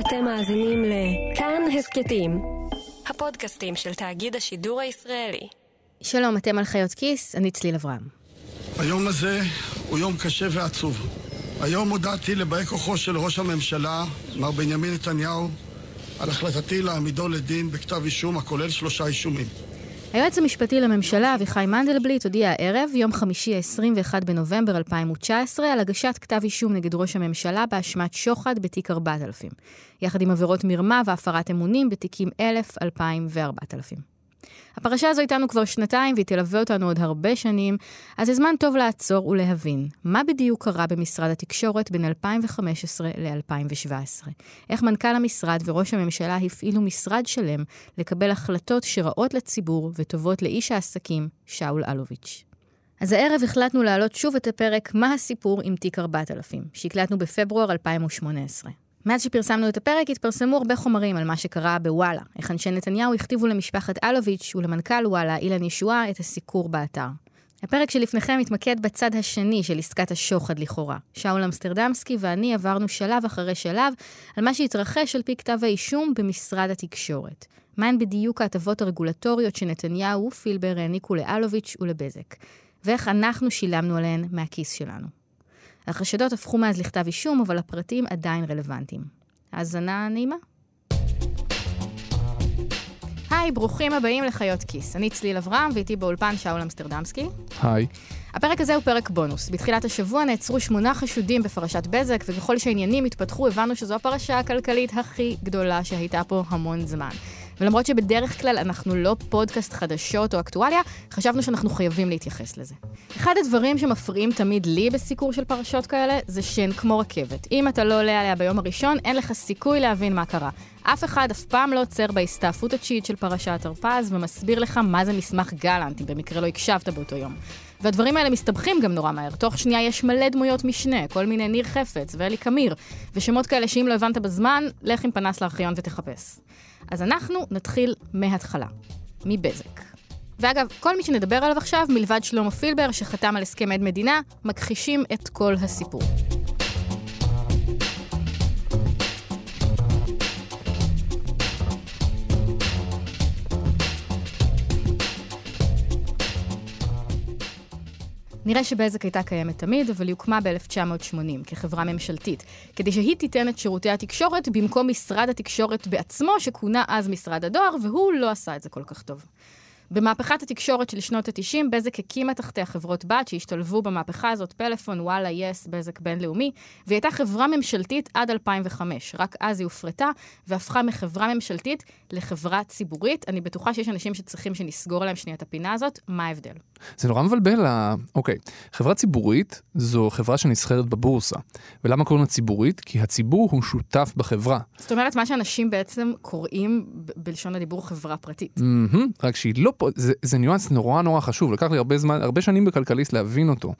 אתם מאזינים לכאן הסכתים, הפודקאסטים של תאגיד השידור הישראלי. שלום, אתם על חיות כיס, אני צליל אברהם. היום הזה הוא יום קשה ועצוב. היום הודעתי לבאי כוחו של ראש הממשלה, מר בנימין נתניהו, על החלטתי להעמידו לדין בכתב אישום הכולל שלושה אישומים. היועץ המשפטי לממשלה, אביחי מנדלבליט, הודיע הערב, יום חמישי 21 בנובמבר 2019, על הגשת כתב אישום נגד ראש הממשלה באשמת שוחד בתיק 4000, יחד עם עבירות מרמה והפרת אמונים בתיקים 1000, 2000 ו-4000. הפרשה הזו איתנו כבר שנתיים והיא תלווה אותנו עוד הרבה שנים, אז זה זמן טוב לעצור ולהבין מה בדיוק קרה במשרד התקשורת בין 2015 ל-2017. איך מנכ"ל המשרד וראש הממשלה הפעילו משרד שלם לקבל החלטות שרעות לציבור וטובות לאיש העסקים, שאול אלוביץ'. אז הערב החלטנו להעלות שוב את הפרק "מה הסיפור עם תיק 4000", שהקלטנו בפברואר 2018. מאז שפרסמנו את הפרק התפרסמו הרבה חומרים על מה שקרה בוואלה, איך אנשי נתניהו הכתיבו למשפחת אלוביץ' ולמנכ"ל וואלה, אילן ישועה, את הסיקור באתר. הפרק שלפניכם מתמקד בצד השני של עסקת השוחד לכאורה. שאול אמסטרדמסקי ואני עברנו שלב אחרי שלב על מה שהתרחש על פי כתב האישום במשרד התקשורת. מהן בדיוק ההטבות הרגולטוריות שנתניהו ופילבר העניקו לאלוביץ' ולבזק, ואיך אנחנו שילמנו עליהן מהכיס שלנו. החשדות הפכו מאז לכתב אישום, אבל הפרטים עדיין רלוונטיים. האזנה נעימה. היי, ברוכים הבאים לחיות כיס. אני צליל אברהם, ואיתי באולפן שאול אמסטרדמסקי. היי. הפרק הזה הוא פרק בונוס. בתחילת השבוע נעצרו שמונה חשודים בפרשת בזק, וככל שהעניינים התפתחו, הבנו שזו הפרשה הכלכלית הכי גדולה שהייתה פה המון זמן. ולמרות שבדרך כלל אנחנו לא פודקאסט חדשות או אקטואליה, חשבנו שאנחנו חייבים להתייחס לזה. אחד הדברים שמפריעים תמיד לי בסיקור של פרשות כאלה, זה שהן כמו רכבת. אם אתה לא עולה עליה ביום הראשון, אין לך סיכוי להבין מה קרה. אף אחד אף פעם לא עוצר בהסתעפות התשיעית של פרשת הרפז ומסביר לך מה זה מסמך גלנט, אם במקרה לא הקשבת באותו יום. והדברים האלה מסתבכים גם נורא מהר. תוך שנייה יש מלא דמויות משנה, כל מיני ניר חפץ ואלי קמיר, ושמות כאלה שאם לא הבנת בזמן, לך עם פנס לארכיון ותחפש. אז אנחנו נתחיל מההתחלה, מבזק. ואגב, כל מי שנדבר עליו עכשיו, מלבד שלמה פילבר, שחתם על הסכם עד מדינה, מכחישים את כל הסיפור. נראה שבזק הייתה קיימת תמיד, אבל היא הוקמה ב-1980 כחברה ממשלתית, כדי שהיא תיתן את שירותי התקשורת במקום משרד התקשורת בעצמו, שכונה אז משרד הדואר, והוא לא עשה את זה כל כך טוב. במהפכת התקשורת של שנות ה-90, בזק הקימה תחתיה חברות בת שהשתלבו במהפכה הזאת, פלאפון, וואלה, יס, בזק בינלאומי, והיא הייתה חברה ממשלתית עד 2005. רק אז היא הופרטה והפכה מחברה ממשלתית לחברה ציבורית. אני בטוחה שיש אנשים שצריכים שנסגור להם שנייה את הפינה הזאת, מה ההבדל? זה נורא מבלבל, אוקיי. חברה ציבורית זו חברה שנסחרת בבורסה. ולמה קוראים לה ציבורית? כי הציבור הוא שותף בחברה. זאת אומרת, מה שאנשים בעצם קוראים בלשון הדיבור חברה פרטית. Mm-hmm, רק שהיא לא פה, זה, זה ניואנס נורא נורא חשוב, לקח לי הרבה זמן, הרבה שנים בכלכליסט להבין אותו.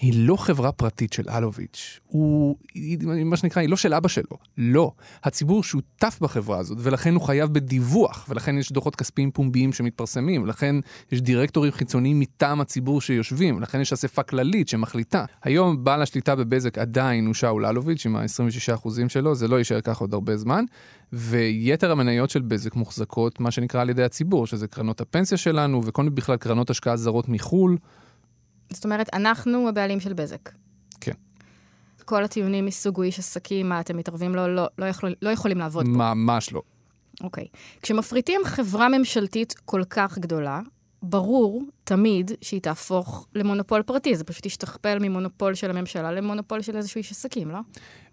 היא לא חברה פרטית של אלוביץ', הוא, היא, מה שנקרא, היא לא של אבא שלו, לא. הציבור שותף בחברה הזאת, ולכן הוא חייב בדיווח, ולכן יש דוחות כספיים פומביים שמתפרסמים, ולכן יש דירקטורים חיצוניים מטעם הציבור שיושבים, ולכן יש אספה כללית שמחליטה. היום בעל השליטה בבזק עדיין הוא שאול אלוביץ' עם ה-26% שלו, זה לא יישאר ככה עוד הרבה זמן, ויתר המניות של בזק מוחזקות, מה שנקרא על ידי הציבור, שזה קרנות הפנסיה שלנו, וכל מיני בכלל קרנות השקעה זרות מחו"ל. זאת אומרת, אנחנו הבעלים של בזק. כן. כל הטיעונים מסוג הוא איש עסקים, מה אתם מתערבים לו, לא, לא, יכול, לא יכולים לעבוד פה. ממש לא. אוקיי. כשמפריטים חברה ממשלתית כל כך גדולה, ברור תמיד שהיא תהפוך למונופול פרטי, זה פשוט ישתכפל ממונופול של הממשלה למונופול של איזשהו איש עסקים, לא?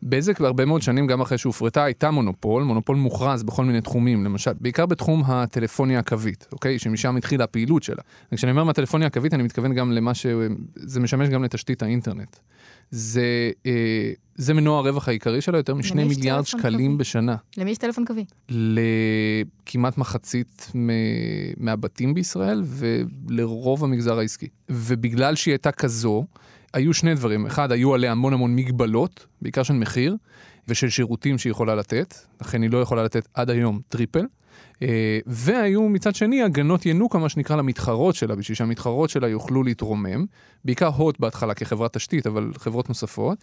בזק בהרבה מאוד שנים, גם אחרי שהופרטה, הייתה מונופול, מונופול מוכרז בכל מיני תחומים, למשל, בעיקר בתחום הטלפוניה הקווית, אוקיי? שמשם התחילה הפעילות שלה. וכשאני אומר מהטלפוניה הקווית, אני מתכוון גם למה שזה משמש גם לתשתית האינטרנט. זה, אה, זה מנוע הרווח העיקרי שלה, יותר משני מיליארד שקלים קווי? בשנה. למי יש טלפון קווי? לכמעט מחצית מהבתים בישראל ולרוב המגזר העסקי. ובגלל שהיא הייתה כזו, היו שני דברים. אחד, היו עליה המון המון מגבלות, בעיקר של מחיר. ושל שירותים שהיא יכולה לתת, לכן היא לא יכולה לתת עד היום triple. אה, והיו מצד שני הגנות ינוקה, מה שנקרא, למתחרות שלה, בשביל שהמתחרות שלה יוכלו להתרומם, בעיקר הוט בהתחלה כחברת תשתית, אבל חברות נוספות.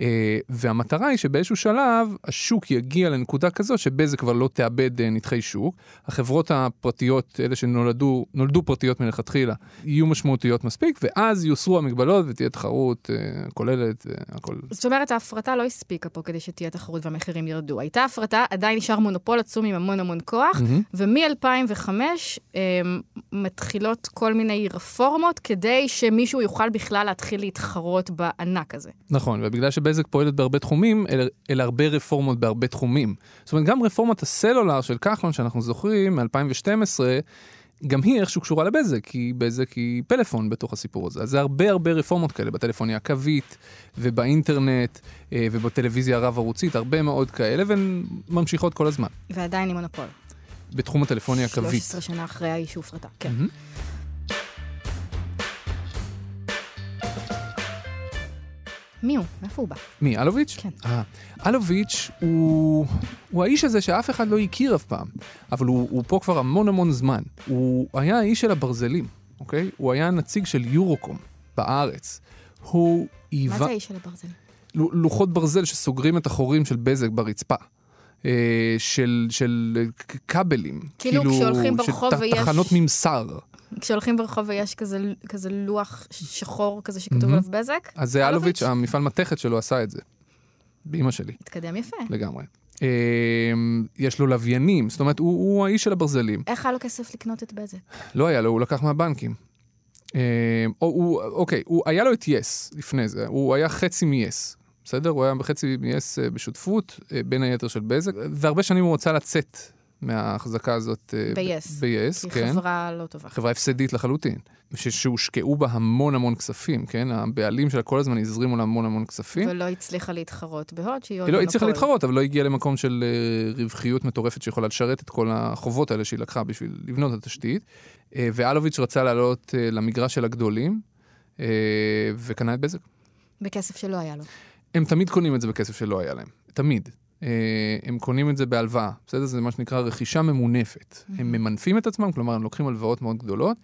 אה, והמטרה היא שבאיזשהו שלב השוק יגיע לנקודה כזו שבזק כבר לא תאבד אה, נתחי שוק. החברות הפרטיות, אלה שנולדו נולדו פרטיות מלכתחילה, יהיו משמעותיות מספיק, ואז יוסרו המגבלות ותהיה תחרות כוללת, הכל. זאת אומרת, ההפרטה לא הספיקה פה כדי שתהיה תחרות והמחירים ירדו. הייתה הפרטה, עדיין נשאר מונופול עצום עם המון המון כוח, mm-hmm. ומ-2005 אה, מתחילות כל מיני רפורמות כדי שמישהו יוכל בכלל להתחיל להתחרות בענק הזה. נכון, ובגלל שבזק פועלת בהרבה תחומים, אלה, אל הרבה רפורמות בהרבה תחומים. זאת אומרת, גם רפורמת הסלולר של כחלון, שאנחנו זוכרים, מ-2012, גם היא איכשהו קשורה לבזק, כי בזק היא פלאפון בתוך הסיפור הזה. אז זה הרבה הרבה רפורמות כאלה בטלפוניה הקווית, ובאינטרנט, אה, ובטלוויזיה הרב-ערוצית, הרבה מאוד כאלה, והן ממשיכות כל הזמן. ועדיין עם מונופול. בתחום הטלפוניה הקווית. 13 שנה אחרי שהופרטה, כן. Mm-hmm. מי הוא? מאיפה הוא בא? מי, אלוביץ'? כן. אה, אלוביץ' הוא, הוא האיש הזה שאף אחד לא הכיר אף פעם, אבל הוא, הוא פה כבר המון המון זמן. הוא היה האיש של הברזלים, אוקיי? הוא היה נציג של יורוקום בארץ. הוא. מה זה האיש של הברזל? לוחות ברזל שסוגרים את החורים של בזק ברצפה. אה, של, של כבלים. כאילו, כאילו כשהולכים ברחוב ויש... תחנות ממסר. כשהולכים ברחוב ויש כזה, כזה לוח שחור כזה שכתוב עליו. בזק. אז זה אלוביץ', המפעל מתכת שלו עשה את זה. באמא שלי. התקדם יפה. לגמרי. אמ, יש לו לוויינים, זאת אומרת, הוא, הוא האיש של הברזלים. איך היה לו כסף לקנות את בזק? לא היה לו, הוא לקח מהבנקים. אמ, או, הוא, אוקיי, הוא, היה לו את יס לפני זה, הוא היה חצי מ-yes. בסדר? הוא היה בחצי מ-yes אה, בשותפות, אה, בין היתר של בזק, והרבה שנים הוא רצה לצאת מההחזקה הזאת. ב-yes. ב-yes, כן. חברה לא טובה. חברה הפסדית לחלוטין. שהושקעו בה המון המון כספים, כן? הבעלים שלה כל הזמן הזרימו לה המון המון כספים. ולא הצליחה להתחרות בהוד, שהיא עוד היא לא הצליחה להתחרות, אבל לא הגיעה למקום של uh, רווחיות מטורפת שיכולה לשרת את כל החובות האלה שהיא לקחה בשביל לבנות את התשתית. Uh, ואלוביץ' רצה לעלות למגרש של הגדולים, וקנה את בזק. בכסף שלא היה לו. הם תמיד קונים את זה בכסף שלא היה להם. תמיד. אה, הם קונים את זה בהלוואה, בסדר? זה מה שנקרא רכישה ממונפת. הם ממנפים את עצמם, כלומר, הם לוקחים הלוואות מאוד גדולות,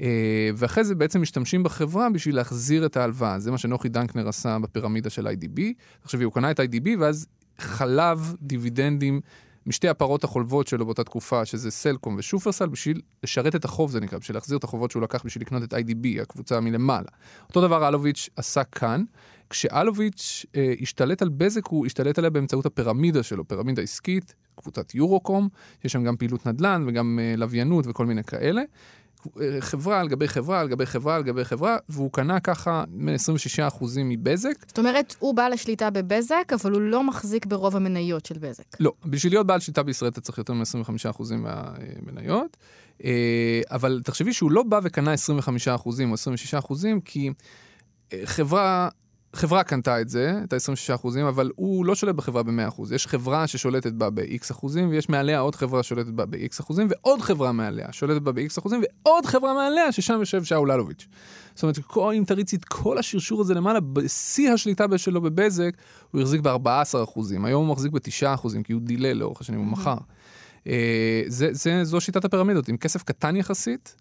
אה, ואחרי זה בעצם משתמשים בחברה בשביל להחזיר את ההלוואה. זה מה שנוחי דנקנר עשה בפירמידה של IDB. תחשבי, הוא קנה את IDB ואז חלב דיבידנדים משתי הפרות החולבות שלו באותה תקופה, שזה סלקום ושופרסל, בשביל לשרת את החוב, זה נקרא, בשביל להחזיר את החובות שהוא לקח בשביל לקנות את IDB, הקבוצה מלמעלה. אותו דבר אלוביץ' עשה כאן. כשאלוביץ' אה, השתלט על בזק, הוא השתלט עליה באמצעות הפירמידה שלו, פירמידה עסקית, קבוצת יורוקום, יש שם גם פעילות נדל"ן וגם אה, לוויינות וכל מיני כאלה. אה, חברה על גבי חברה על גבי חברה על גבי חברה, והוא קנה ככה 26% מבזק. זאת אומרת, הוא בעל השליטה בבזק, אבל הוא לא מחזיק ברוב המניות של בזק. לא, בשביל להיות בעל שליטה בישראל אתה צריך יותר מ-25% מהמניות, אה, אבל תחשבי שהוא לא בא וקנה 25% או 26%, כי חברה חברה קנתה את זה, את ה-26 אחוזים, אבל הוא לא שולט בחברה ב-100 אחוז. יש חברה ששולטת בה ב-X אחוזים, ויש מעליה עוד חברה ששולטת בה ב-X אחוזים, ועוד חברה מעליה שולטת בה ב-X אחוזים, ועוד חברה מעליה, ששם יושב שאול אלוביץ'. זאת אומרת, כל, אם תריצי את כל השרשור הזה למעלה, בשיא השליטה שלו בבזק, הוא החזיק ב-14 אחוזים. היום הוא מחזיק ב-9 אחוזים, כי הוא דילה לאורך השנים, הוא מכר. אה, זה, זה, זו שיטת הפירמידות, עם כסף קטן יחסית,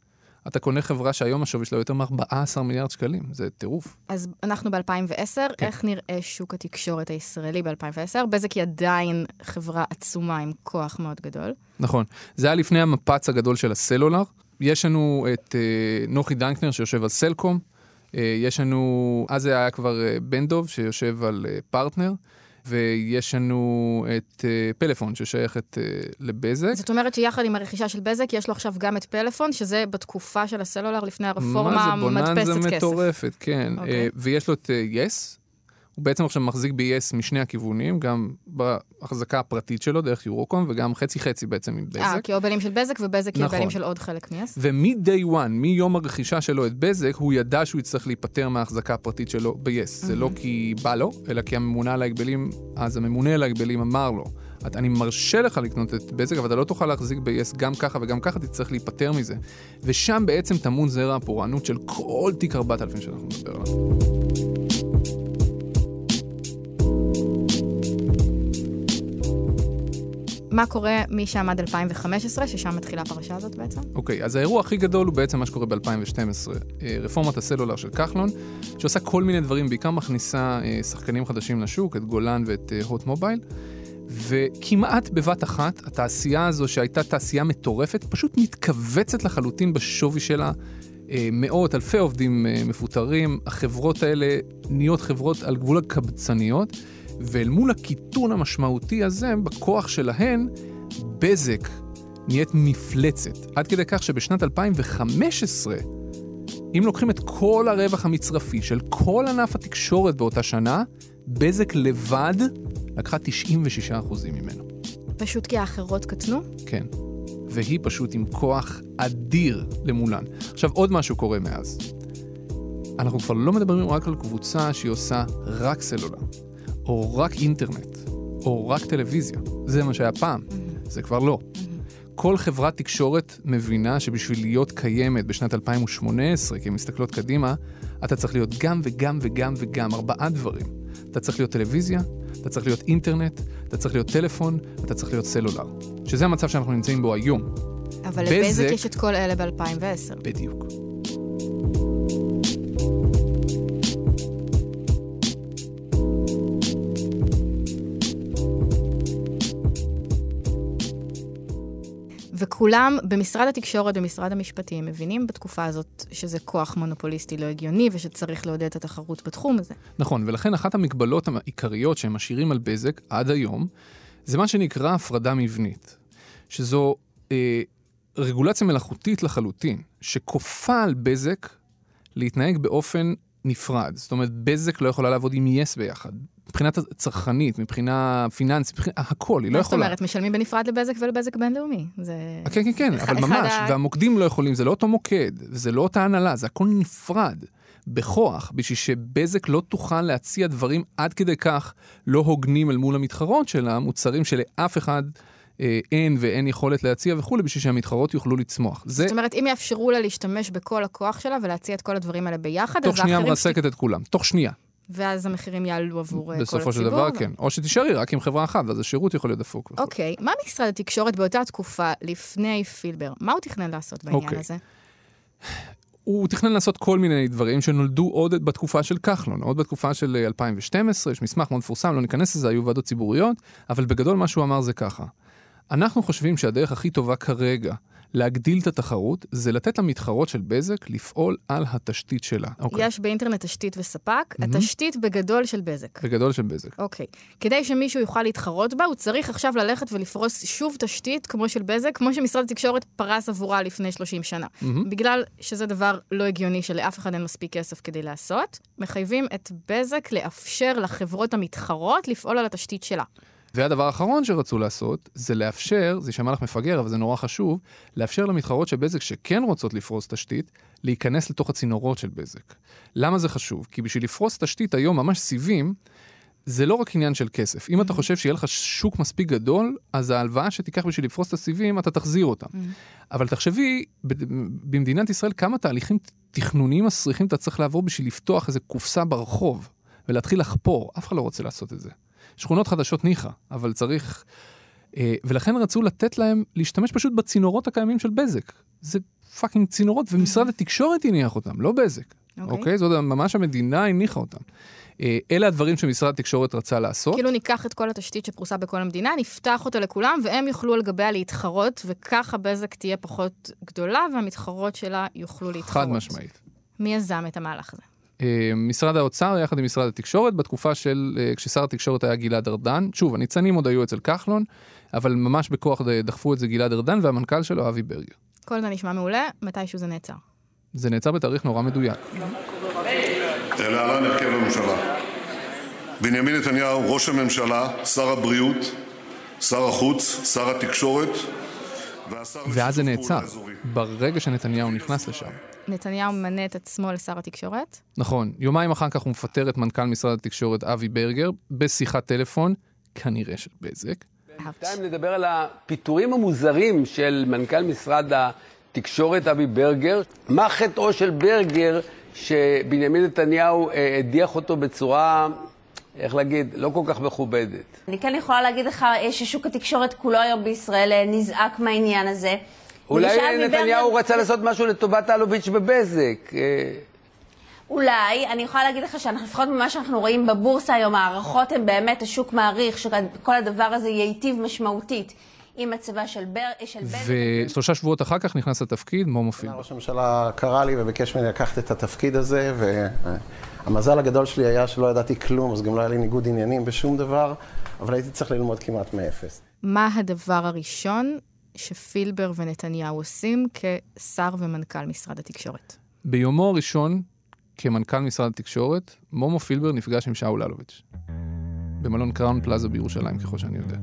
אתה קונה חברה שהיום השווי שלה יותר מ-14 מיליארד שקלים, זה טירוף. אז אנחנו ב-2010, כן. איך נראה שוק התקשורת הישראלי ב-2010? בזק היא עדיין חברה עצומה עם כוח מאוד גדול. נכון. זה היה לפני המפץ הגדול של הסלולר. יש לנו את uh, נוחי דנקנר שיושב על סלקום. Uh, יש לנו, אז זה היה כבר uh, בן דוב שיושב על uh, פרטנר. ויש לנו את uh, פלאפון ששייכת uh, לבזק. זאת אומרת שיחד עם הרכישה של בזק, יש לו עכשיו גם את פלאפון, שזה בתקופה של הסלולר לפני הרפורמה, מדפסת כסף. מה זה בוננזה מטורפת, כן. Okay. אוקיי. Uh, ויש לו את יס, הוא בעצם עכשיו מחזיק ב-yes משני הכיוונים, גם בהחזקה הפרטית שלו דרך יורוקום, וגם חצי חצי בעצם עם בזק. אה, כי הוא בעלים של בזק, ובזק נכון. היא הבעלים של עוד חלק מ-yes. ומ-day one, מיום הרכישה שלו את בזק, הוא ידע שהוא יצטרך להיפטר מההחזקה הפרטית שלו ב-yes. Mm-hmm. זה לא כי בא לו, אלא כי הממונה על ההגבלים, אז הממונה על ההגבלים אמר לו, אני מרשה לך לקנות את בזק, אבל אתה לא תוכל להחזיק ב-yes גם ככה וגם ככה, תצטרך להיפטר מזה. ושם בעצם טמון זרע הפורענות של כל תיק 4000 שאנחנו נדבר עליו. מה קורה משם עד 2015, ששם מתחילה הפרשה הזאת בעצם? אוקיי, okay, אז האירוע הכי גדול הוא בעצם מה שקורה ב-2012. אה, רפורמת הסלולר של כחלון, שעושה כל מיני דברים, בעיקר מכניסה אה, שחקנים חדשים לשוק, את גולן ואת הוט uh, מובייל. וכמעט בבת אחת, התעשייה הזו שהייתה תעשייה מטורפת, פשוט מתכווצת לחלוטין בשווי שלה. אה, מאות, אלפי עובדים אה, מפוטרים, החברות האלה נהיות חברות על גבול הקבצניות, ואל מול הקיטון המשמעותי הזה, בכוח שלהן, בזק נהיית מפלצת. עד כדי כך שבשנת 2015, אם לוקחים את כל הרווח המצרפי של כל ענף התקשורת באותה שנה, בזק לבד לקחה 96% ממנו. פשוט כי האחרות קטנו? כן. והיא פשוט עם כוח אדיר למולן. עכשיו, עוד משהו קורה מאז. אנחנו כבר לא מדברים רק על קבוצה שהיא עושה רק סלולר, או רק אינטרנט, או רק טלוויזיה. זה מה שהיה פעם, mm-hmm. זה כבר לא. Mm-hmm. כל חברת תקשורת מבינה שבשביל להיות קיימת בשנת 2018, כי הן מסתכלות קדימה, אתה צריך להיות גם וגם וגם וגם, ארבעה דברים. אתה צריך להיות טלוויזיה, אתה צריך להיות אינטרנט, אתה צריך להיות טלפון, אתה צריך להיות סלולר. שזה המצב שאנחנו נמצאים בו היום. אבל לבזק יש את כל אלה ב-2010. בדיוק. וכולם במשרד התקשורת ומשרד המשפטים מבינים בתקופה הזאת שזה כוח מונופוליסטי לא הגיוני ושצריך לעודד את התחרות בתחום הזה. נכון, ולכן אחת המגבלות העיקריות שהם משאירים על בזק עד היום, זה מה שנקרא הפרדה מבנית, שזו אה, רגולציה מלאכותית לחלוטין, שכופה על בזק להתנהג באופן נפרד. זאת אומרת, בזק לא יכולה לעבוד עם יס ביחד. מבחינה צרכנית, מבחינה פיננסית, מבחינה, הכל, היא לא יכולה. זאת אומרת, משלמים בנפרד לבזק ולבזק בינלאומי. זה... כן, כן, כן, אבל ממש. והמוקדים לא יכולים, זה לא אותו מוקד, זה לא אותה הנהלה, זה הכל נפרד. בכוח, בשביל שבזק לא תוכל להציע דברים עד כדי כך לא הוגנים אל מול המתחרות שלה, מוצרים שלאף אחד אה, אין ואין יכולת להציע וכולי, בשביל שהמתחרות יוכלו לצמוח. זה... זאת אומרת, אם יאפשרו לה להשתמש בכל הכוח שלה ולהציע את כל הדברים האלה ביחד, תוך שנייה מרסקת ש... את כולם, תוך שנייה. ואז המחירים יעלו עבור אה, כל הציבור. בסופו של דבר, כן. או שתישארי רק עם חברה אחת, ואז השירות יכול להיות דפוק. אוקיי, מה משרד התקשורת באותה תקופה, לפני פילבר, מה הוא תכנן לעשות בעניין. אוקיי. הזה? הוא תכנן לעשות כל מיני דברים שנולדו עוד בתקופה של כחלון, עוד בתקופה של 2012, יש מסמך מאוד מפורסם, לא ניכנס לזה, היו ועדות ציבוריות, אבל בגדול מה שהוא אמר זה ככה. אנחנו חושבים שהדרך הכי טובה כרגע להגדיל את התחרות זה לתת למתחרות של בזק לפעול על התשתית שלה. Okay. אוקיי. יש באינטרנט תשתית וספק, mm-hmm. התשתית בגדול של בזק. בגדול של בזק. אוקיי. Okay. כדי שמישהו יוכל להתחרות בה, הוא צריך עכשיו ללכת ולפרוס שוב תשתית כמו של בזק, כמו שמשרד התקשורת פרס עבורה לפני 30 שנה. Mm-hmm. בגלל שזה דבר לא הגיוני שלאף אחד אין מספיק כסף כדי לעשות, מחייבים את בזק לאפשר לחברות המתחרות לפעול על התשתית שלה. והדבר האחרון שרצו לעשות, זה לאפשר, זה יישמע לך מפגר, אבל זה נורא חשוב, לאפשר למתחרות של בזק שכן רוצות לפרוס תשתית, להיכנס לתוך הצינורות של בזק. למה זה חשוב? כי בשביל לפרוס תשתית היום, ממש סיבים, זה לא רק עניין של כסף. אם אתה mm-hmm. חושב שיהיה לך שוק מספיק גדול, אז ההלוואה שתיקח בשביל לפרוס את הסיבים, אתה תחזיר אותם. Mm-hmm. אבל תחשבי, במדינת ישראל, כמה תהליכים תכנוניים מסריחים אתה צריך לעבור בשביל לפתוח איזה קופסה ברחוב ולהתחיל לחפור. אף אחד לא רוצה לעשות את זה. שכונות חדשות ניחא, אבל צריך... אה, ולכן רצו לתת להם להשתמש פשוט בצינורות הקיימים של בזק. זה פאקינג צינורות, ומשרד התקשורת הניח אותם, לא בזק. אוקיי? Okay. אוקיי? זאת ממש המדינה הניחה אותם. אה, אלה הדברים שמשרד התקשורת רצה לעשות. כאילו ניקח את כל התשתית שפרוסה בכל המדינה, נפתח אותה לכולם, והם יוכלו על גביה להתחרות, וככה בזק תהיה פחות גדולה, והמתחרות שלה יוכלו להתחרות. חד משמעית. מי יזם את המהלך הזה? משרד האוצר יחד עם משרד התקשורת בתקופה של אה, כששר התקשורת היה גלעד ארדן. שוב, הניצנים עוד היו אצל כחלון, אבל ממש בכוח דחפו את זה גלעד ארדן והמנכ"ל שלו אבי ברגר. כל זה נשמע מעולה, מתישהו זה נעצר. זה נעצר בתאריך נורא מדויק. להלן הרכב הממשלה. בנימין נתניהו, ראש הממשלה, שר הבריאות, שר החוץ, שר התקשורת והשר ואז זה נעצר, ברגע שנתניהו נכנס לשם. נתניהו ממנה את עצמו לשר התקשורת? נכון. יומיים אחר כך הוא מפטר את מנכ"ל משרד התקשורת אבי ברגר בשיחת טלפון, כנראה של בזק. בינתיים נדבר על הפיטורים המוזרים של מנכ"ל משרד התקשורת אבי ברגר. מה חטאו של ברגר שבנימין נתניהו אה, הדיח אותו בצורה איך להגיד, לא כל כך מכובדת. אני כן יכולה להגיד לך אה, ששוק התקשורת כולו היום בישראל אה, נזעק מהעניין הזה. אולי נתניהו ברגר- רצה לעשות משהו לטובת אלוביץ' בבזק. אה, אולי, אני יכולה להגיד לך שלפחות ממה שאנחנו רואים בבורסה היום, ההערכות הן באמת, השוק מעריך שכל הדבר הזה ייטיב משמעותית עם מצבה של, בר... של. ושלושה שבועות אחר כך נכנס לתפקיד מומו פילבר. ראש הממשלה קרא לי וביקש ממני לקחת את התפקיד הזה, והמזל הגדול שלי היה שלא ידעתי כלום, אז גם לא היה לי ניגוד עניינים בשום דבר, אבל הייתי צריך ללמוד כמעט מאפס. מה הדבר הראשון שפילבר ונתניהו עושים כשר ומנכ"ל משרד התקשורת? ביומו הראשון כמנכ"ל משרד התקשורת, מומו פילבר נפגש עם שאול אלוביץ'. במלון קראון פלאזה בירושלים, ככל שאני יודע.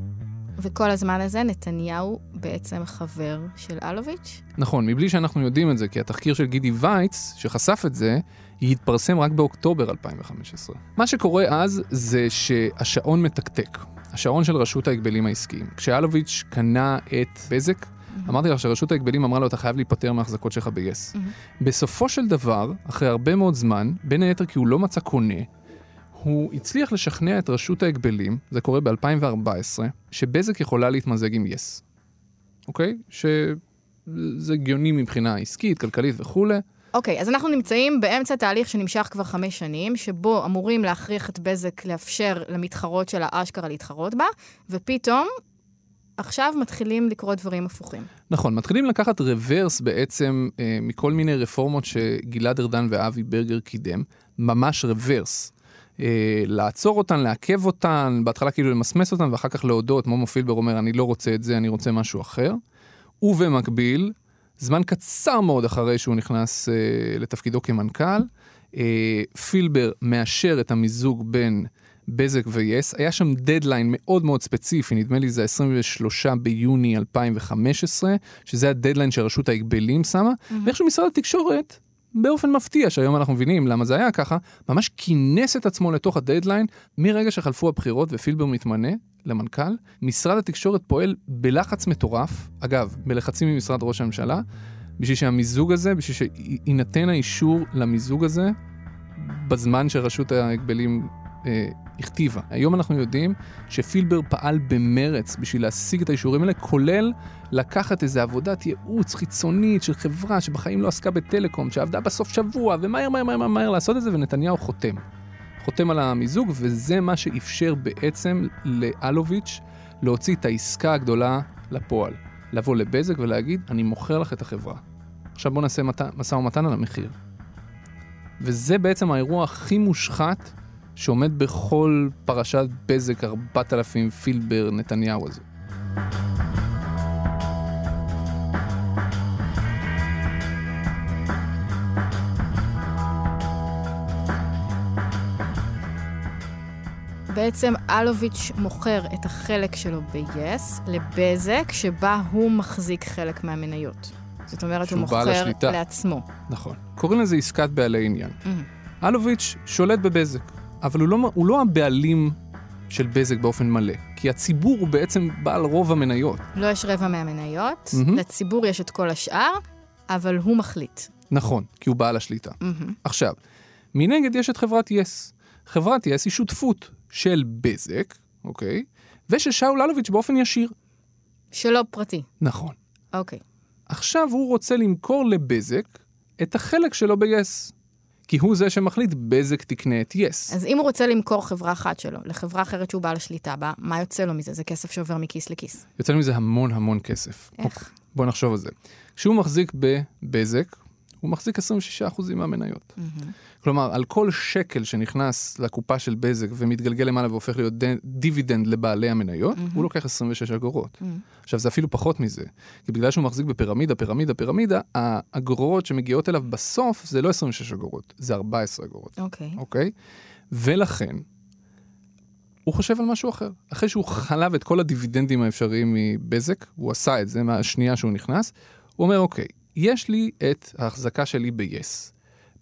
וכל הזמן הזה נתניהו בעצם חבר של אלוביץ'? נכון, מבלי שאנחנו יודעים את זה, כי התחקיר של גידי וייץ, שחשף את זה, יתפרסם רק באוקטובר 2015. מה שקורה אז זה שהשעון מתקתק. השעון של רשות ההגבלים העסקיים. כשאלוביץ' קנה את בזק, אמרתי לך שרשות ההגבלים אמרה לו, אתה חייב להיפטר מההחזקות שלך ב-yes. בסופו של דבר, אחרי הרבה מאוד זמן, בין היתר כי הוא לא מצא קונה, הוא הצליח לשכנע את רשות ההגבלים, זה קורה ב-2014, שבזק יכולה להתמזג עם יס. אוקיי? שזה הגיוני מבחינה עסקית, כלכלית וכולי. אוקיי, אז אנחנו נמצאים באמצע תהליך שנמשך כבר חמש שנים, שבו אמורים להכריח את בזק לאפשר למתחרות שלה אשכרה להתחרות בה, ופתאום, עכשיו מתחילים לקרות דברים הפוכים. נכון, מתחילים לקחת רוורס בעצם אה, מכל מיני רפורמות שגלעד ארדן ואבי ברגר קידם, ממש רוורס. אה, לעצור אותן, לעכב אותן, בהתחלה כאילו למסמס אותן, ואחר כך להודות, מומו פילבר אומר, אני לא רוצה את זה, אני רוצה משהו אחר. ובמקביל, זמן קצר מאוד אחרי שהוא נכנס אה, לתפקידו כמנכ"ל, אה, פילבר מאשר את המיזוג בין בזק ויס. היה שם דדליין מאוד מאוד ספציפי, נדמה לי זה 23 ביוני 2015, שזה הדדליין שרשות ההגבלים שמה, mm-hmm. ואיכשהו משרד התקשורת, באופן מפתיע, שהיום אנחנו מבינים למה זה היה ככה, ממש כינס את עצמו לתוך הדדליין. מרגע שחלפו הבחירות ופילבר מתמנה למנכ"ל, משרד התקשורת פועל בלחץ מטורף, אגב, בלחצים ממשרד ראש הממשלה, בשביל שהמיזוג הזה, בשביל שיינתן האישור למיזוג הזה, בזמן שרשות ההגבלים אה, הכתיבה. היום אנחנו יודעים שפילבר פעל במרץ בשביל להשיג את האישורים האלה, כולל לקחת איזו עבודת ייעוץ חיצונית של חברה שבחיים לא עסקה בטלקום, שעבדה בסוף שבוע, ומהר מהר מהר מהר, מהר לעשות את זה, ונתניהו חותם. חותם על המיזוג, וזה מה שאפשר בעצם לאלוביץ' להוציא את העסקה הגדולה לפועל. לבוא לבזק ולהגיד, אני מוכר לך את החברה. עכשיו בוא נעשה מת... משא ומתן על המחיר. וזה בעצם האירוע הכי מושחת שעומד בכל פרשת בזק 4000 פילבר נתניהו הזה. בעצם אלוביץ' מוכר את החלק שלו ב-yes לבזק, שבה הוא מחזיק חלק מהמניות. זאת אומרת, הוא מוכר השליטה. לעצמו. נכון. קוראים לזה עסקת בעלי עניין. אלוביץ' שולט בבזק, אבל הוא לא, הוא לא הבעלים של בזק באופן מלא, כי הציבור הוא בעצם בעל רוב המניות. לא יש רבע מהמניות, מהמם. לציבור יש את כל השאר, אבל הוא מחליט. נכון, כי הוא בעל השליטה. מהמם. עכשיו, מנגד יש את חברת יס. חברת יס היא שותפות של בזק, אוקיי? ושל שאול אלוביץ' באופן ישיר. שלא פרטי. נכון. אוקיי. עכשיו הוא רוצה למכור לבזק את החלק שלו ב-yes. כי הוא זה שמחליט, בזק תקנה את yes. אז אם הוא רוצה למכור חברה אחת שלו לחברה אחרת שהוא בעל השליטה בה, מה יוצא לו מזה? זה כסף שעובר מכיס לכיס. יוצא מזה המון המון כסף. איך? בוא נחשוב על זה. כשהוא מחזיק בבזק, הוא מחזיק 26% מהמניות. כלומר, על כל שקל שנכנס לקופה של בזק ומתגלגל למעלה והופך להיות ד- דיבידנד לבעלי המניות, הוא לוקח 26 אגורות. עכשיו, זה אפילו פחות מזה. כי בגלל שהוא מחזיק בפירמידה, פירמידה, פירמידה, האגורות שמגיעות אליו בסוף זה לא 26 אגורות, זה 14 אגורות. אוקיי. אוקיי? ולכן, הוא חושב על משהו אחר. אחרי שהוא חלב את כל הדיבידנדים האפשריים מבזק, הוא עשה את זה מהשנייה שהוא נכנס, הוא אומר, אוקיי, יש לי את ההחזקה שלי ב-yes.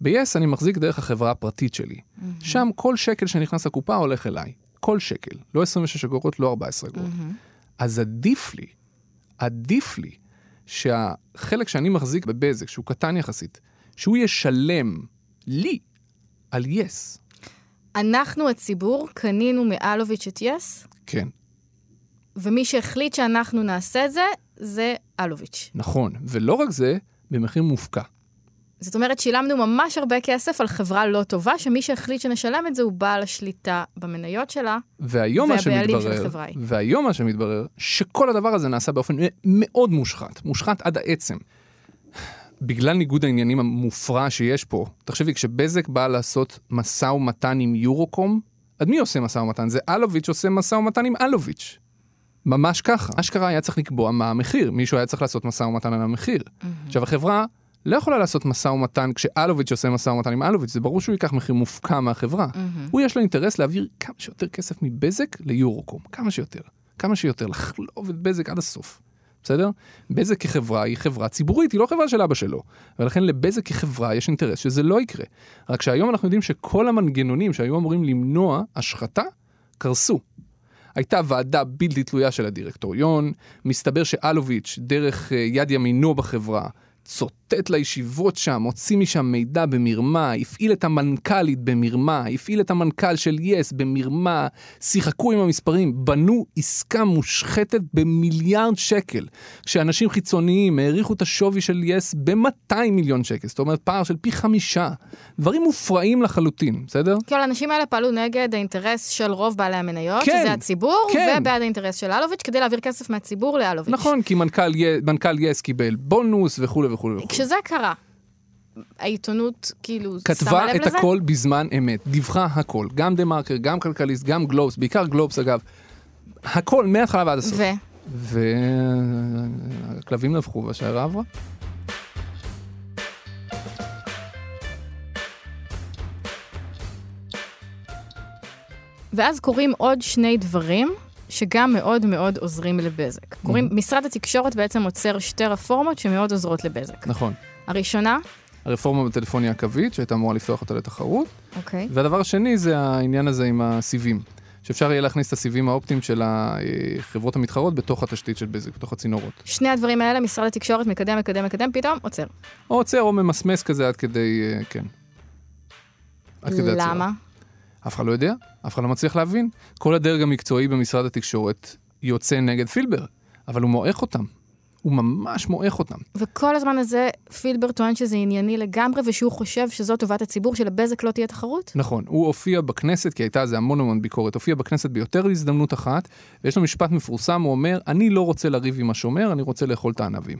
ב-yes אני מחזיק דרך החברה הפרטית שלי. שם כל שקל שנכנס לקופה הולך אליי. כל שקל. לא 26 אגורות, לא 14 אגורות. אז עדיף לי, עדיף לי, שהחלק שאני מחזיק בבזק, שהוא קטן יחסית, שהוא ישלם לי על yes. אנחנו הציבור קנינו מאלוביץ' את יס, כן, ומי שהחליט שאנחנו נעשה את זה, זה אלוביץ'. נכון. ולא רק זה, במחיר מופקע. זאת אומרת, שילמנו ממש הרבה כסף על חברה לא טובה, שמי שהחליט שנשלם את זה הוא בעל השליטה במניות שלה. והיום מה שמתברר. והיום מה שמתברר, שכל הדבר הזה נעשה באופן מאוד מושחת, מושחת עד העצם. בגלל ניגוד העניינים המופרע שיש פה, תחשבי, כשבזק באה לעשות משא ומתן עם יורוקום, אז מי עושה משא ומתן? זה אלוביץ' עושה משא ומתן עם אלוביץ'. ממש ככה. אשכרה היה צריך לקבוע מה המחיר, מישהו היה צריך לעשות משא ומתן על המחיר. עכשיו, החברה לא יכולה לעשות משא ומתן כשאלוביץ' עושה משא ומתן עם אלוביץ', זה ברור שהוא ייקח מחיר מופקע מהחברה. הוא יש לו אינטרס להעביר כמה שיותר כסף מבזק ליורוקום, כמה שיותר. כמה שיותר, לחלוב את בזק עד הסוף. בסדר? בזק כחברה היא חברה ציבורית, היא לא חברה של אבא שלו. ולכן לבזק כחברה יש אינטרס שזה לא יקרה. רק שהיום אנחנו יודעים שכל המנגנונים שהיו אמורים למנוע השחתה, קרסו. הייתה ועדה בלתי תלויה של הדירקטוריון, מסתבר שאלוביץ', דרך אה, יד ימינו בחברה, צוטט לישיבות שם, הוציא משם מידע במרמה, הפעיל את המנכ"לית במרמה, הפעיל את המנכ"ל של יס במרמה, שיחקו עם המספרים, בנו עסקה מושחתת במיליארד שקל, כשאנשים חיצוניים העריכו את השווי של יס ב-200 מיליון שקל, זאת אומרת פער של פי חמישה, דברים מופרעים לחלוטין, בסדר? כל האנשים האלה פעלו נגד האינטרס של רוב בעלי המניות, כן, שזה הציבור, כן. ובעד האינטרס של אלוביץ', כדי להעביר כסף מהציבור לאלוביץ'. נכון, כי מנכ"ל, מנכ"ל יס קיבל בונוס וכולי וכולי וכולי. כשזה קרה, העיתונות כאילו שמה כתבה לב את לזה? הכל בזמן אמת, דיווחה הכל, גם דה מרקר, גם כלכליסט, גם גלובס, בעיקר גלובס אגב, הכל מההתחלה ועד הסוף. ו? והכלבים נבחו והשיירה עברה. ואז קורים עוד שני דברים שגם מאוד מאוד עוזרים לבזק. קוראים, משרד התקשורת בעצם עוצר שתי רפורמות שמאוד עוזרות לבזק. נכון. הראשונה, הרפורמה בטלפוניה הקווית, שהייתה אמורה לפתוח אותה לתחרות, אוקיי, והדבר השני זה העניין הזה עם הסיבים. שאפשר יהיה להכניס את הסיבים האופטיים של החברות המתחרות בתוך התשתית של בזק, בתוך הצינורות. שני הדברים האלה, משרד התקשורת מקדם, מקדם, מקדם, פתאום עוצר. או עוצר או ממסמס כזה עד כדי, אה, כן. עד כדי עצירה. למה? אף אחד לא יודע, אף אחד לא מצליח להבין. כל הדרג המקצועי במשרד התקשורת יוצא נגד פילבר, אבל הוא מועך אותם. הוא ממש מועך אותם. וכל הזמן הזה פילבר טוען שזה ענייני לגמרי, ושהוא חושב שזו טובת הציבור, שלבזק לא תהיה תחרות? נכון, הוא הופיע בכנסת, כי הייתה על זה המון המון ביקורת, הופיע בכנסת ביותר הזדמנות אחת, ויש לו משפט מפורסם, הוא אומר, אני לא רוצה לריב עם השומר, אני רוצה לאכול את הענבים.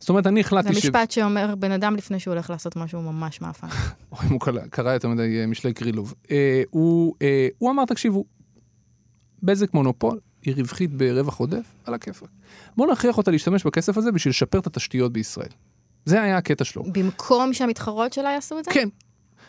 זאת אומרת, אני זה החלטתי ש... משפט שאומר בן אדם לפני שהוא הולך לעשות משהו ממש מאפן. או אם הוא קרא, קרא יותר מדי אה, משלי קרילוב. אה, הוא, אה, הוא אמר, תקשיבו, בזק מונופול, היא רווחית ברווח עודף, על הכיפאק. בואו נכריח אותה להשתמש בכסף הזה בשביל לשפר את התשתיות בישראל. זה היה הקטע שלו. במקום שהמתחרות שלה יעשו את זה? כן.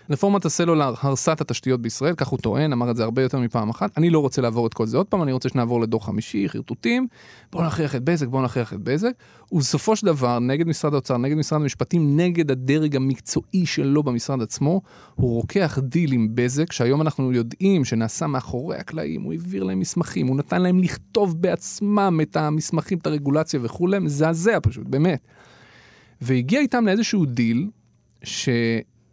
רפורמת הסלולר הרסה את התשתיות בישראל, כך הוא טוען, אמר את זה הרבה יותר מפעם אחת. אני לא רוצה לעבור את כל זה עוד פעם, אני רוצה שנעבור לדור חמישי, חרטוטים, בואו נכריח את בזק, בואו נכריח את בזק. ובסופו של דבר, נגד משרד האוצר, נגד משרד המשפטים, נגד הדרג המקצועי שלו במשרד עצמו, הוא רוקח דיל עם בזק, שהיום אנחנו יודעים שנעשה מאחורי הקלעים, הוא העביר להם מסמכים, הוא נתן להם לכתוב בעצמם את המסמכים, את הרגולציה וכולי, מזעזע פשוט, באמת. והגיע איתם לאיזשהו דיל,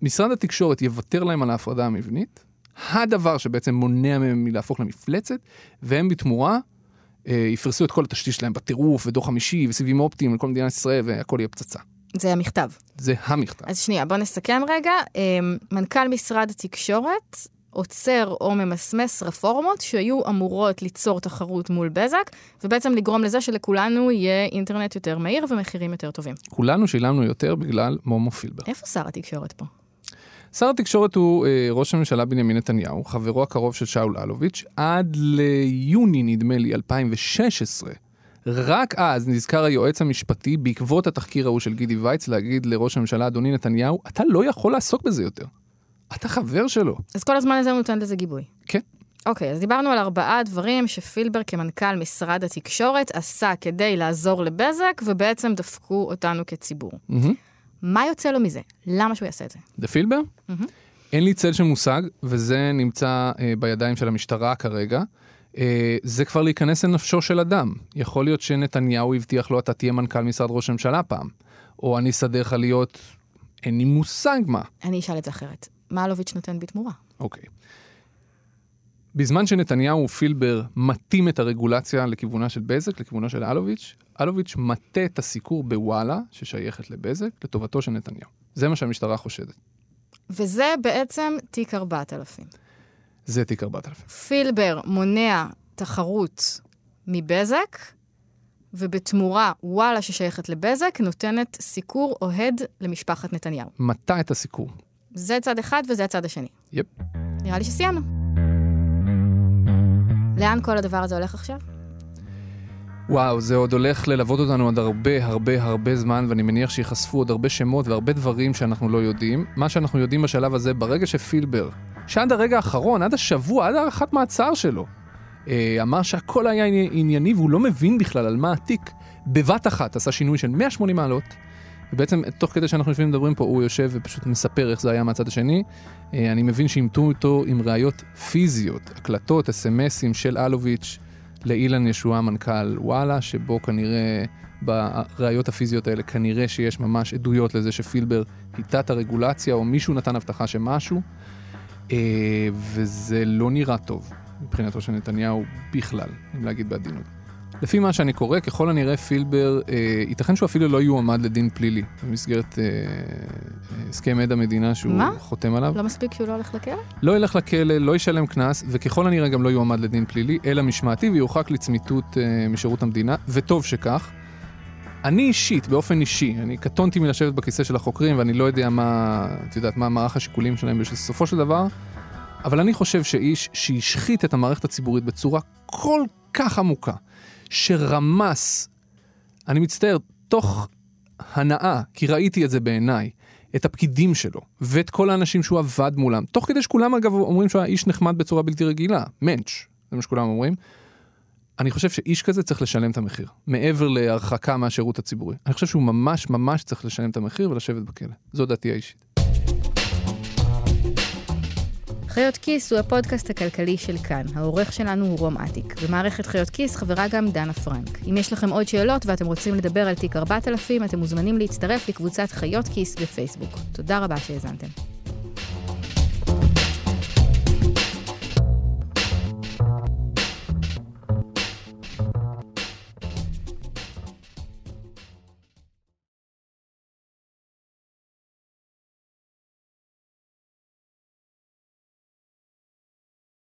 שמשרד התקשורת יוותר להם על ההפרדה המבנית, הדבר שבעצם מונע מהם מלהפוך למפלצת, והם בתמורה אה, יפרסו את כל התשתית שלהם בטירוף, ודור חמישי, וסיבים אופטיים לכל מדינת ישראל, והכל יהיה פצצה. זה המכתב. זה המכתב. אז שנייה, בוא נסכם רגע. אמ, מנכ"ל משרד התקשורת עוצר או ממסמס רפורמות שהיו אמורות ליצור תחרות מול בזק, ובעצם לגרום לזה שלכולנו יהיה אינטרנט יותר מהיר ומחירים יותר טובים. כולנו שילמנו יותר בגלל מומו פילבר. איפה שר התקשורת פה? שר התקשורת הוא אה, ראש הממשלה בנימין נתניהו, חברו הקרוב של שאול אלוביץ', עד ליוני, נדמה לי, 2016. רק אז נזכר היועץ המשפטי, בעקבות התחקיר ההוא של גידי וייץ, להגיד לראש הממשלה, אדוני נתניהו, אתה לא יכול לעסוק בזה יותר. אתה חבר שלו. אז כל הזמן הזה הוא נותן לזה גיבוי. כן. אוקיי, אז דיברנו על ארבעה דברים שפילבר כמנכ"ל משרד התקשורת עשה כדי לעזור לבזק, ובעצם דפקו אותנו כציבור. מהמם. מה יוצא לו מזה? למה שהוא יעשה את זה? דה פילבר? אין לי צל של מושג, וזה נמצא אה, בידיים של המשטרה כרגע. אה, זה כבר להיכנס לנפשו של אדם. יכול להיות שנתניהו הבטיח לו, אתה תהיה מנכ"ל משרד ראש הממשלה פעם, או אני אסדר לך להיות, אין לי מושג מה. אני אשאל את זה אחרת. מה אלוביץ' נותן בתמורה? אוקיי. בזמן שנתניהו ופילבר מטים את הרגולציה לכיוונה של בזק, לכיוונו של אלוביץ', אלוביץ' מטה את הסיקור בוואלה, ששייכת לבזק, לטובתו של נתניהו. זה מה שהמשטרה חושדת. וזה בעצם תיק 4000. זה תיק 4000. פילבר מונע תחרות מבזק, ובתמורה וואלה ששייכת לבזק נותנת סיקור אוהד למשפחת נתניהו. מטה את הסיקור. זה צד אחד וזה הצד השני. יפ. נראה לי שסיימנו. לאן כל הדבר הזה הולך עכשיו? וואו, זה עוד הולך ללוות אותנו עוד הרבה הרבה הרבה זמן, ואני מניח שייחשפו עוד הרבה שמות והרבה דברים שאנחנו לא יודעים. מה שאנחנו יודעים בשלב הזה, ברגע שפילבר, שעד הרגע האחרון, עד השבוע, עד הארכת מעצר שלו, אה, אמר שהכל היה ענייני והוא לא מבין בכלל על מה התיק, בבת אחת עשה שינוי של 180 מעלות, ובעצם תוך כדי שאנחנו יושבים ומדברים פה, הוא יושב ופשוט מספר איך זה היה מהצד השני. אה, אני מבין שאימתו אותו עם ראיות פיזיות, הקלטות, אס.אם.אסים של אלוביץ' לאילן ישועה, מנכ"ל וואלה, שבו כנראה, בראיות הפיזיות האלה, כנראה שיש ממש עדויות לזה שפילבר היטה את הרגולציה, או מישהו נתן הבטחה שמשהו, אה, וזה לא נראה טוב מבחינתו של נתניהו בכלל, אם להגיד בעדינות. לפי מה שאני קורא, ככל הנראה פילבר, אה, ייתכן שהוא אפילו לא יועמד לדין פלילי במסגרת אה, אה, הסכם עד המדינה שהוא מה? חותם עליו. לא מספיק שהוא לא הולך לכלא? לא ילך לכלא, לא ישלם קנס, וככל הנראה גם לא יועמד לדין פלילי, אלא משמעתי, ויורחק לצמיתות אה, משירות המדינה, וטוב שכך. אני אישית, באופן אישי, אני קטונתי מלשבת בכיסא של החוקרים, ואני לא יודע מה, את יודעת, מה מערך השיקולים שלהם בסופו של דבר, אבל אני חושב שאיש שהשחית את המערכת הציבורית בצורה כל כך עמוקה, שרמס, אני מצטער, תוך הנאה, כי ראיתי את זה בעיניי, את הפקידים שלו, ואת כל האנשים שהוא עבד מולם, תוך כדי שכולם אגב אומרים שהוא היה איש נחמד בצורה בלתי רגילה, מענץ', זה מה שכולם אומרים. אני חושב שאיש כזה צריך לשלם את המחיר, מעבר להרחקה מהשירות הציבורי. אני חושב שהוא ממש ממש צריך לשלם את המחיר ולשבת בכלא. זו דעתי האישית. חיות כיס הוא הפודקאסט הכלכלי של כאן. העורך שלנו הוא רום אטיק. במערכת חיות כיס חברה גם דנה פרנק. אם יש לכם עוד שאלות ואתם רוצים לדבר על תיק 4000, אתם מוזמנים להצטרף לקבוצת חיות כיס בפייסבוק. תודה רבה שהאזנתם.